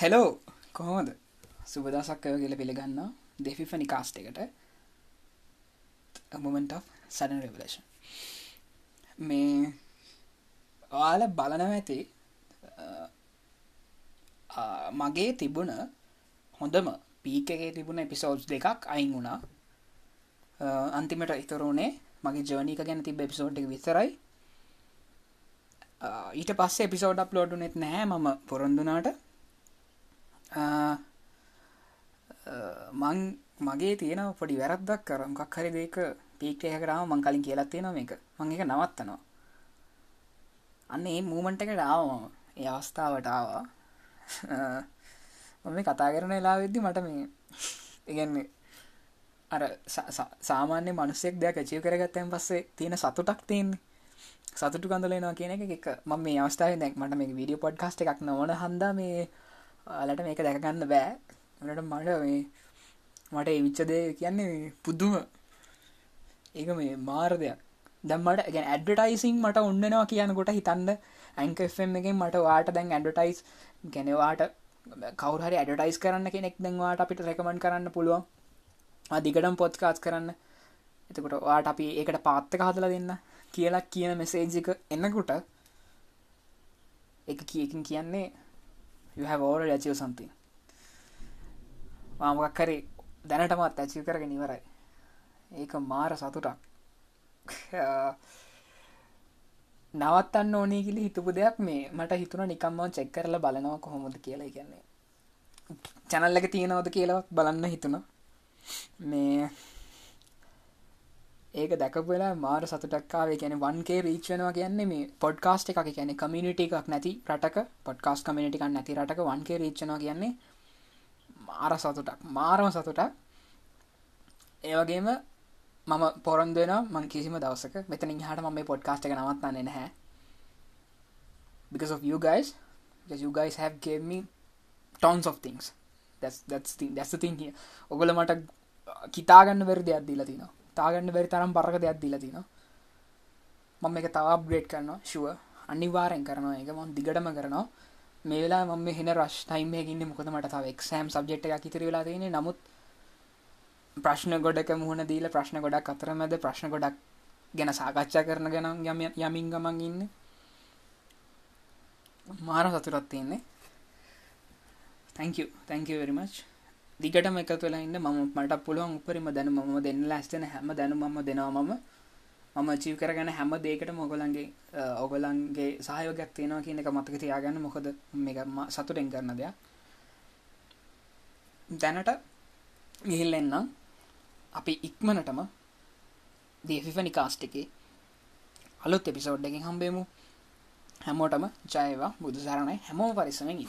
Hello කොහොමද? සුබදසක් අය කියල පිළිගන්න දෙෆිෆනි කාස්ට එකට. මොමට සඩන් රෙවලේෂන් මේ ඔයාල බලනව ඇති මගේ තිබුණ හොඳම පීක එකේ තිබුණ එපිසෝඩ්ස් දෙකක් අයින් වුණා. අන්තිමට ඉතරුණේ මගේ ජෝනික ගැන තිබ එපිසෝඩ් එක විතරයි. ඊට පස්සේ එපිසෝඩ් අප්ලෝඩු නෙත් නෑ මම පොරොන්දුනාට මං මගේ තියෙන පොඩි වැරද්දක් කරමකක් හරි දෙක පීක්ටය කරාම මං කලින් කියලත් තියෙන එක මං එක නවත්තනවා. අන්න ඒ මූමන්ට එකට ආවම ඒ අවස්ථාවට ආවා. මම කතා කරන වෙලා වෙද්දි මට මේ ඉගන්නේ අර සාමාන්‍ය මනුස්සෙක් දෙයක් චිය කරගත්තයන් පස්සේ තියෙන සතුටක් තියෙන්නේ. සතුටු කඳලනවා කියන එක. ම මේ අවස්ථාව දැක් මට මේ විඩිය පොඩ්කාස්ට එකක් නොවන හන්ද මේ අලට මේක දැකගන්න බෑ. මට මට මේ මට එවිච්චදේ කියන්නේ පුද්දුම ඒක මේ මාර දෙයක්. දම්මට ගැ ඇඩටයිසින් මට ඔන්නවා කියනකොට හිතන්න. ඇංකම් එකෙන් මට වාට දැන් ඇඩටයිස් ගැනවාට කවුහරි ඇඩටයිස් කරන්න කෙනෙක් දැන්වාට අපිට රැකමන් කරන්න පුළුවන්. අදිකටම් පොත්කාස් කරන්න. එතකොට වාට අපි ඒකට පාත්තක හදල දෙන්න කියලා කියන මෙසේජික එන්නකුට එක කියකින් කියන්නේ you have already achieved something. මාමකක් කරේ දැනටමත් ඇචි කරගෙන ඉවරයි. ඒක මාර සතුටක්. නවත්තන්න ඕනේ කිලි හිතපු දෙයක් මේ. මට හිතුන නිකම්ම චෙක් කරල බලනවා කොහොමද කියලා කියන්නේ. චැනල්ලක තියෙනවද කියලවත් බලන්න හිතුන මේ ඒක දැකපුලා මාර සතුටක්කාවේ කියන වන්ගේ රීච්චනවා කියන්නේ මේ පොඩ්කාස්ට එකක්. කියන කමිනිට එකක් නැති රටක පොඩ්කාස් කමිනිටිකක් නැති රටක වන්ගේ රීච්චනවා කියන්නේ මාර සතුටක් මාරම සතුටක්. ඒවගේම මම පොරන් දෙෙන මං කිසිම දවසක. මෙතනින් හට මම පොඩ්කාස්ට එක නවත්න්නේ නැහැ. Because of you guys because you guys have gave me tons of things. That's that's the that's the thing here. ඔගොල මට uh, කිතාගන්න වෙරදි අදදිලා තිනවා තාගන්න බැරි තරම් පරක දෙයක් දිලා තින මම එක තවා බ්‍රේඩ් කරනවා. ශුව අනිවාරෙන් කරනවා එක මන් දිගටම කරනවා. මේ වෙලා මම හෙන රශ් ටයිම්යකින්න මොකද මට තව එක්සෑම් සබ්ෙට් එක ඉතිර වෙලා තියෙන නමුත් ප්‍රශ්න ගොඩක මුහුණ දීල ප්‍රශ්න ගොඩක් අතර මැද ප්‍රශ්න ගොඩක් ගැන සාකච්ඡා කරන ගැන යම යමින් ගමන් ඉන්න. මාර සතුරත් තියෙන්නේ. තැංකු තැංකවරිමච් දිගටම එකතු වෙලා ඉන්න මම මට පුළුවන් උපරිම දැන මම දෙන්න ලැස්ටන හැම දැනුමම දෙනවා මම. මම ජීව කරගන හැම දේකට මොගලන්ගේ ඔගලන්ගේ සහයෝගයක් තියෙනවා කියන එක මතක තියාගන්න. මොකද මේක සතුටෙන් කරන දෙයක්. දැනට ගිහිල්ලෙන්නම් අපි ඉක්මනටම දේෆිෆනි කාස්ට එකේ අලුත් එපිසෝඩ් එකින් හම්බේමු. හැමෝටම ජයවා බුදු සරණයි හැමෝ පරිස්සමෙන්